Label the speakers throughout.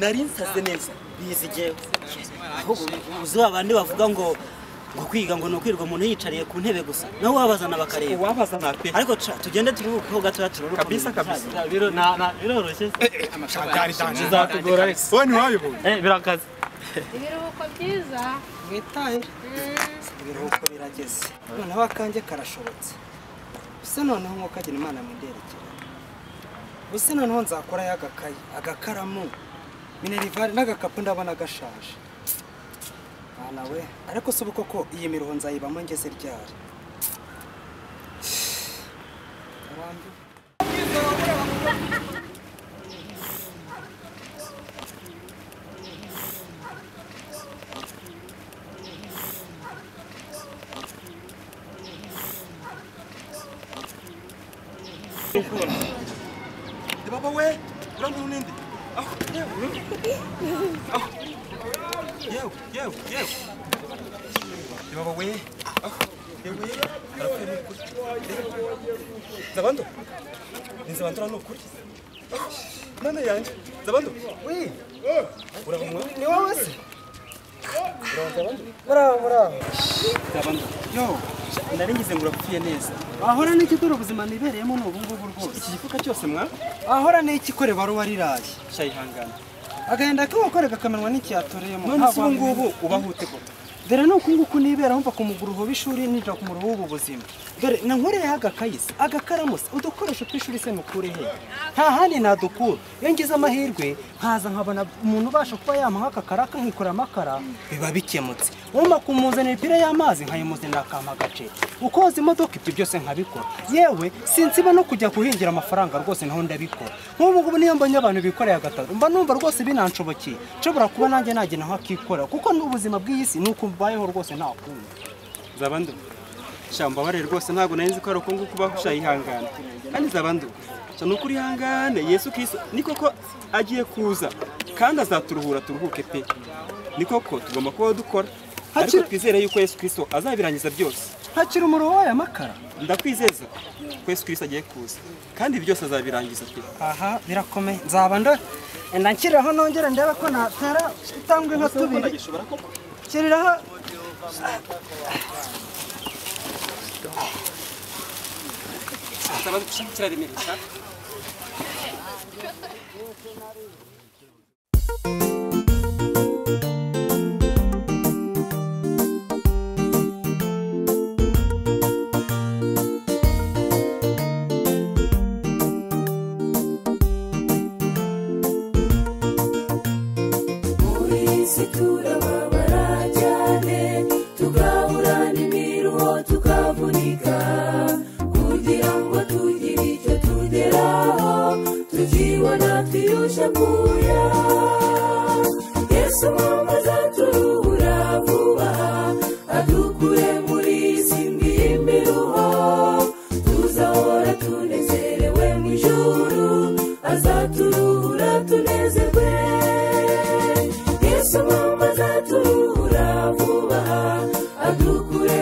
Speaker 1: nari nsaze neza. Bizi jyewe ahubwo uzi ba bandi bavuga ngo ngo kwiga ngo ni ukwirwa umuntu yicariye ku ntebe gusa. Nawe wabazana bakareba.
Speaker 2: Uwabaza nta pe.
Speaker 1: Ariko tugende turuhukeho gatoya turuhuke
Speaker 2: Kabisa, kabisa.
Speaker 1: Biro- na- na- biroroshye.
Speaker 2: Bwari danje
Speaker 1: bizatugora. Alex
Speaker 2: wowe ntiwayoboye
Speaker 1: Eh, birakaze.
Speaker 3: Ibiruhuko byiza.
Speaker 4: Mwitahe ibiruhuko birageze. Noneho akanjye karashobotse. Ese noneho nk'uko agira imana mwenderekera ese noneho nzakorayo agakayi agakaramu minerivare n'agakapu ndabona gashaje mwana we ariko si ubu koko iyi miruho nzayibamo ngeze ryari? Arambiwe.
Speaker 2: Baba we urambona uninde aho yewe aho yewe yewe yewe baba we aho yewe arapfuye ni ukuri zabando ni zabando ni ukuri mana yanjye zabando we urabona
Speaker 4: ni wowe se muraho
Speaker 1: Gabano.
Speaker 4: yo.
Speaker 1: Nari ngize ngo urapfuye neza.
Speaker 4: Ahora n'iki dore ubuzima nibereyemo ni ubu ngubu rwose.
Speaker 1: Iki gifuka cyose mwa?
Speaker 4: Ahora n'iki kore baruwa riraye
Speaker 1: shayihangana.
Speaker 4: Agahinda k'umugore kakamenwa n'ikiyatoreyemo
Speaker 1: none se ubu ngubu ubaho ute koko
Speaker 4: dore ni uku nguku nibera humva ku muguruho w'ishuri nija ku muruho w'ubu buzima. Dore nankoreyeho agakayisi agakaramusi udukoresho tw'ishuri se mukure he? Nta handi nadukura. Iyo ngize amahirwe nkaza nkabona umuntu ubasha kuba yampa nk'aka karaka nkikora amakara biba bikemutse. Wumva kumuzanira ipira y'amazi nkayimuzanira akampa agace ukoza imodoka ibyo byose nkabikora. Yewe sinsiba no kujya guhingira amafaranga rwose naho ndabikora. Nk'ubu ngubu niyo mbonye abantu bikoreye agataro mba numva rwose binanshobokeye nshobora kuba nanjye nagenda nkakikora kuko n'ubuzima bw'iyi si ni uko mbayeho rwose nta kundi.
Speaker 1: Zabando shamba bare rwose ntabwo nari nzi ko ari uko nguko ubaho shayihangana kandi zabando sha ni ukuri ihangane yesu kristo ni koko agiye kuza kandi azaturuhura turuhuke pe. Ni koko tugomba kubaho dukora. Ariko
Speaker 4: Hakiri-
Speaker 1: twizere yuko yesu kristo azabirangiza byose.
Speaker 4: Ntakiri umuriro w'aya makara.
Speaker 1: Ndakwizeza ko yesu kristo agiye kuza kandi byose azabirangiza pe.
Speaker 4: Aha birakomeye. Nzaba ndo enda nshyiriraho nongere ndebe ko natera itambwe nka tubiri.
Speaker 1: Gishobora koko
Speaker 4: shyiriraho
Speaker 1: Zabando kiraremereye cyane
Speaker 5: muri iyi si turababara twiyusha kuya yesu mama azaturuhura vuba adukure muri iyi si mbi y'imiruho tuzahora tunezerewe mu ijuru azaturuhura tunezerwe. Yesu mama azaturuhura vuba adukure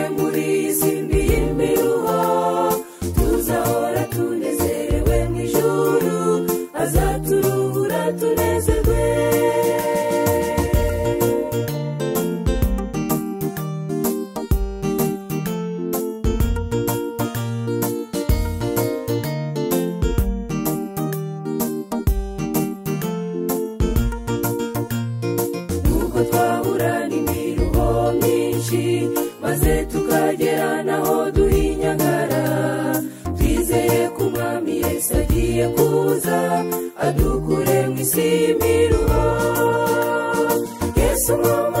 Speaker 5: agiye kuza adukure mu isi y'imiruho yesu mama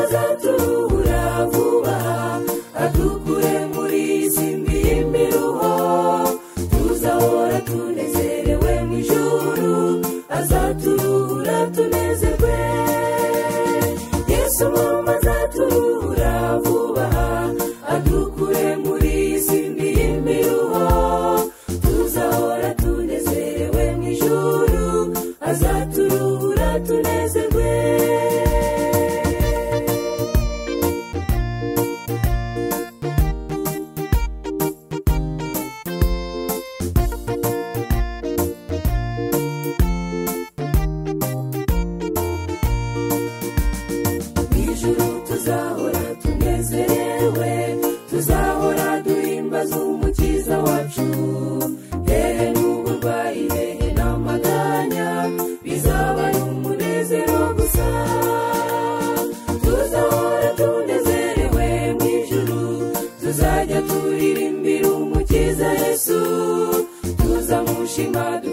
Speaker 5: yesu dufite umunezero